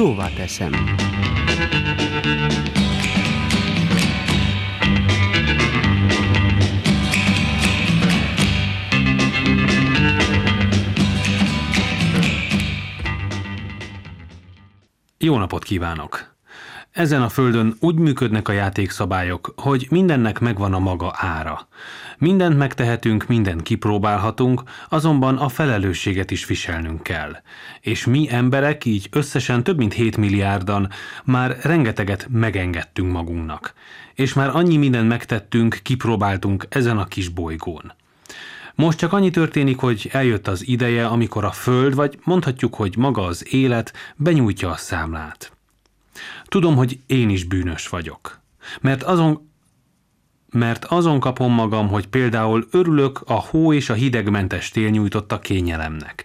Szóvá teszem. Jó napot kívánok! Ezen a földön úgy működnek a játékszabályok, hogy mindennek megvan a maga ára. Mindent megtehetünk, mindent kipróbálhatunk, azonban a felelősséget is viselnünk kell. És mi emberek, így összesen több mint 7 milliárdan már rengeteget megengedtünk magunknak. És már annyi mindent megtettünk, kipróbáltunk ezen a kis bolygón. Most csak annyi történik, hogy eljött az ideje, amikor a Föld, vagy mondhatjuk, hogy maga az élet benyújtja a számlát. Tudom, hogy én is bűnös vagyok. Mert azon, mert azon kapom magam, hogy például örülök a hó és a hidegmentes tél nyújtotta kényelemnek.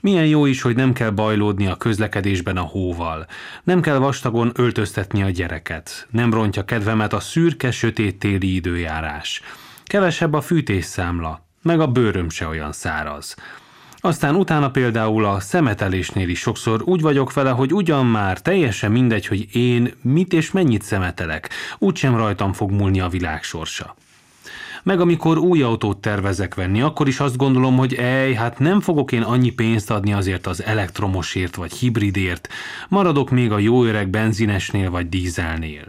Milyen jó is, hogy nem kell bajlódni a közlekedésben a hóval. Nem kell vastagon öltöztetni a gyereket. Nem rontja kedvemet a szürke, sötét téli időjárás. Kevesebb a fűtésszámla, meg a bőröm se olyan száraz. Aztán utána például a szemetelésnél is sokszor úgy vagyok vele, hogy ugyan már teljesen mindegy, hogy én mit és mennyit szemetelek, úgysem rajtam fog múlni a világ sorsa. Meg amikor új autót tervezek venni, akkor is azt gondolom, hogy ej, hát nem fogok én annyi pénzt adni azért az elektromosért vagy hibridért, maradok még a jó öreg benzinesnél vagy dízelnél.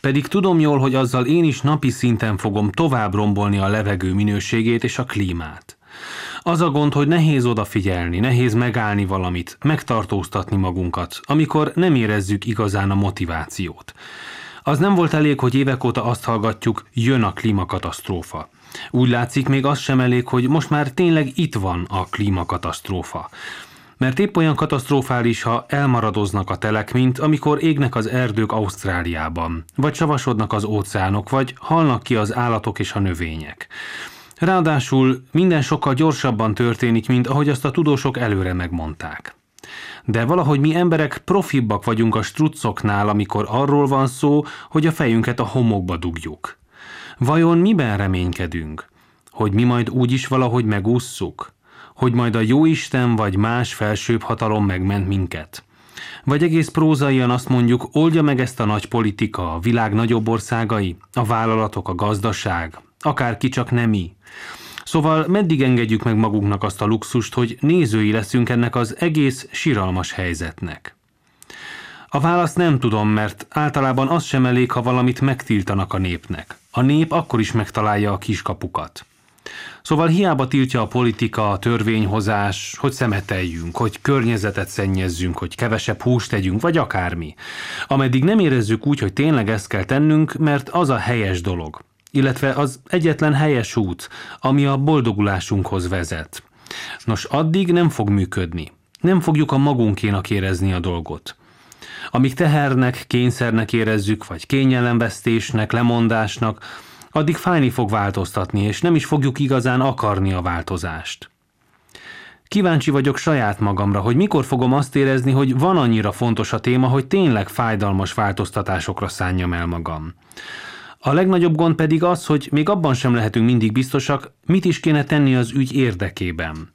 Pedig tudom jól, hogy azzal én is napi szinten fogom tovább rombolni a levegő minőségét és a klímát. Az a gond, hogy nehéz odafigyelni, nehéz megállni valamit, megtartóztatni magunkat, amikor nem érezzük igazán a motivációt. Az nem volt elég, hogy évek óta azt hallgatjuk, jön a klímakatasztrófa. Úgy látszik, még az sem elég, hogy most már tényleg itt van a klímakatasztrófa. Mert épp olyan katasztrofális, ha elmaradoznak a telek, mint amikor égnek az erdők Ausztráliában, vagy savasodnak az óceánok, vagy halnak ki az állatok és a növények. Ráadásul minden sokkal gyorsabban történik, mint ahogy azt a tudósok előre megmondták. De valahogy mi emberek profibbak vagyunk a struccoknál, amikor arról van szó, hogy a fejünket a homokba dugjuk. Vajon miben reménykedünk? Hogy mi majd úgy is valahogy megússzuk? Hogy majd a jóisten vagy más felsőbb hatalom megment minket? Vagy egész prózaian azt mondjuk, oldja meg ezt a nagy politika, a világ nagyobb országai, a vállalatok, a gazdaság, akárki csak nem mi. Szóval meddig engedjük meg magunknak azt a luxust, hogy nézői leszünk ennek az egész siralmas helyzetnek? A választ nem tudom, mert általában az sem elég, ha valamit megtiltanak a népnek. A nép akkor is megtalálja a kiskapukat. Szóval hiába tiltja a politika, a törvényhozás, hogy szemeteljünk, hogy környezetet szennyezzünk, hogy kevesebb húst tegyünk, vagy akármi. Ameddig nem érezzük úgy, hogy tényleg ezt kell tennünk, mert az a helyes dolog illetve az egyetlen helyes út, ami a boldogulásunkhoz vezet. Nos, addig nem fog működni. Nem fogjuk a magunkénak érezni a dolgot. Amíg tehernek, kényszernek érezzük, vagy kényelemvesztésnek, lemondásnak, addig fájni fog változtatni, és nem is fogjuk igazán akarni a változást. Kíváncsi vagyok saját magamra, hogy mikor fogom azt érezni, hogy van annyira fontos a téma, hogy tényleg fájdalmas változtatásokra szánjam el magam. A legnagyobb gond pedig az, hogy még abban sem lehetünk mindig biztosak, mit is kéne tenni az ügy érdekében.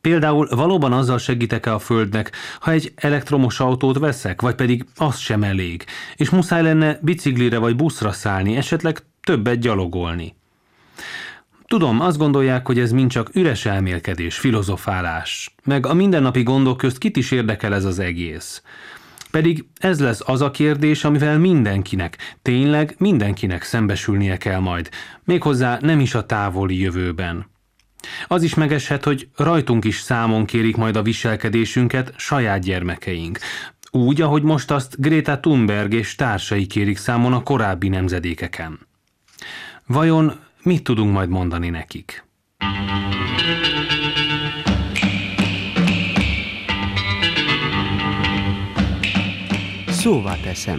Például valóban azzal segítek-e a Földnek, ha egy elektromos autót veszek, vagy pedig az sem elég, és muszáj lenne biciklire vagy buszra szállni, esetleg többet gyalogolni. Tudom, azt gondolják, hogy ez mind csak üres elmélkedés, filozofálás, meg a mindennapi gondok közt kit is érdekel ez az egész. Pedig ez lesz az a kérdés, amivel mindenkinek, tényleg mindenkinek szembesülnie kell majd, méghozzá nem is a távoli jövőben. Az is megeshet, hogy rajtunk is számon kérik majd a viselkedésünket saját gyermekeink, úgy, ahogy most azt Greta Thunberg és társai kérik számon a korábbi nemzedékeken. Vajon mit tudunk majd mondani nekik? Szóvá teszem.